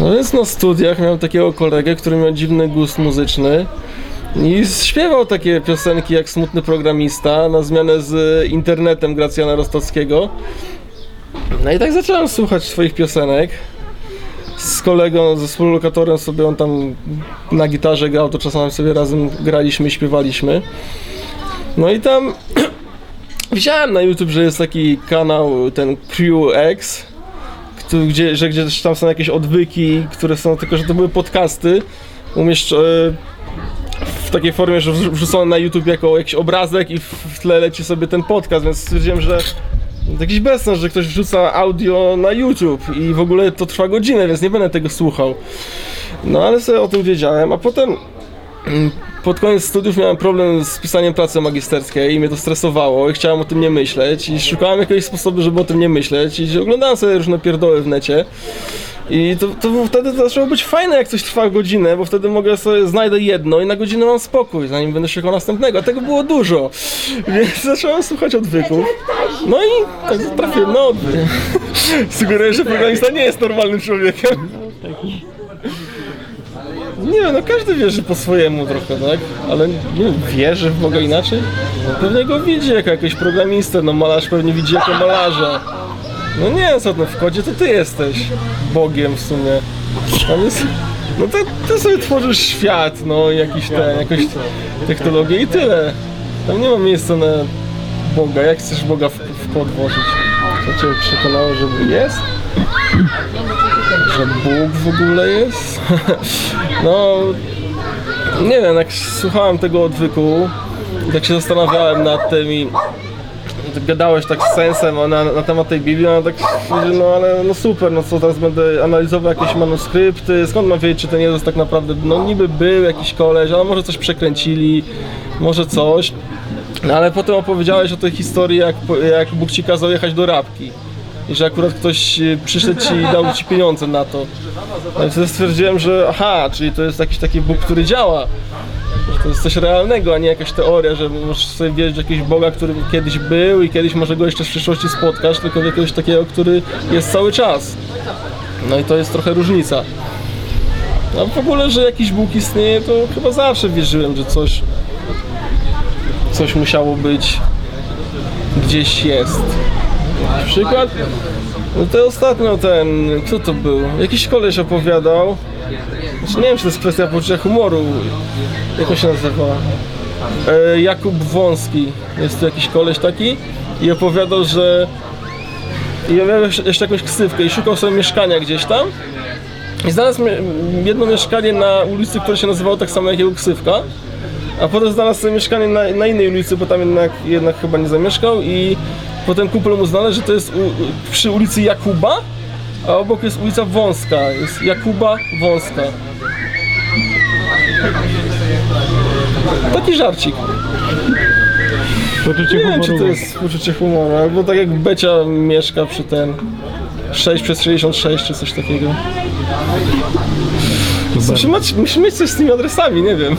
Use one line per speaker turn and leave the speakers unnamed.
No więc na studiach miałem takiego kolegę, który miał dziwny gust muzyczny i śpiewał takie piosenki jak Smutny Programista na zmianę z internetem Gracjana Rostockiego. No i tak zacząłem słuchać swoich piosenek. Z kolegą, ze współlokatorem sobie on tam na gitarze grał, to czasami sobie razem graliśmy, śpiewaliśmy. No i tam widziałem na YouTube, że jest taki kanał, ten Crew X, tu, gdzie, że gdzieś tam są jakieś odwyki, które są tylko, że to były podcasty umieszcz, e, w takiej formie, że wrzu- wrzucone na YouTube jako jakiś obrazek i w, w tle leci sobie ten podcast, więc stwierdziłem, że to jakiś bezsens, że ktoś wrzuca audio na YouTube i w ogóle to trwa godzinę, więc nie będę tego słuchał. No ale sobie o tym wiedziałem, a potem mm, pod koniec studiów miałem problem z pisaniem pracy magisterskiej i mnie to stresowało i chciałem o tym nie myśleć i szukałem jakiegoś sposobu, żeby o tym nie myśleć i oglądałem sobie różne pierdoły w necie i to, to wtedy zaczęło być fajne jak coś trwa godzinę, bo wtedy mogę sobie, znajdę jedno i na godzinę mam spokój, zanim będę szukał następnego, a tego było dużo, więc zacząłem słuchać odwyków no i tak trafiłem na odwyk. Sugeruję, że programista nie jest normalnym człowiekiem. Nie, no każdy wierzy po swojemu trochę, tak? Ale nie wierzy w Boga inaczej? No, pewnie go widzi jako jakiegoś programistę, no malarz pewnie widzi jako malarza. No nie, co no w kodzie to ty jesteś Bogiem w sumie. Jest... No to ty sobie tworzysz świat, no jakiś ten, jakąś technologię i tyle. Tam nie ma miejsca na Boga, jak chcesz Boga w, w kod włożyć? Co cię przekonało, że jest? Że Bóg w ogóle jest? No, nie wiem, jak słuchałem tego odwyku, i tak się zastanawiałem nad tym i gadałeś tak z sensem na, na temat tej Biblii, no tak no ale no super, no co teraz będę analizował jakieś manuskrypty, skąd mam wiedzieć, czy ten Jezus tak naprawdę, no niby był jakiś koleś, ale może coś przekręcili, może coś. No ale potem opowiedziałeś o tej historii, jak, jak Bóg ci kazał jechać do Rabki. I że akurat ktoś y, przyszedł ci i dał ci pieniądze na to. No i wtedy stwierdziłem, że aha, czyli to jest jakiś taki Bóg, który działa. Że to jest coś realnego, a nie jakaś teoria, że możesz sobie wierzyć w jakiegoś Boga, który kiedyś był i kiedyś może go jeszcze w przyszłości spotkasz, tylko w jakiegoś takiego, który jest cały czas. No i to jest trochę różnica. A w ogóle, że jakiś Bóg istnieje, to chyba zawsze wierzyłem, że coś coś musiało być gdzieś jest. Przykład? No to ostatnio ten, kto to był? Jakiś koleś opowiadał. Znaczy, nie wiem, czy to jest kwestia poczucia humoru. Jak on się nazywa? E, Jakub Wąski. Jest tu jakiś koleś taki i opowiadał, że i miał jeszcze jakąś ksywkę i szukał sobie mieszkania gdzieś tam. I znalazł jedno mieszkanie na ulicy, które się nazywało tak samo jak jego ksywka. A potem znalazł sobie mieszkanie na, na innej ulicy, bo tam jednak, jednak chyba nie zamieszkał i potem kumpel mu znalazł, że to jest u, przy ulicy Jakuba, a obok jest ulica Wąska, jest Jakuba Wąska. Taki żarcik.
Poczucie
Nie wiem, czy to jest poczucie humoru, albo tak jak Becia mieszka przy ten 6 przez 66 czy coś takiego. Musimy mieć, musimy mieć coś z tymi adresami, nie wiem.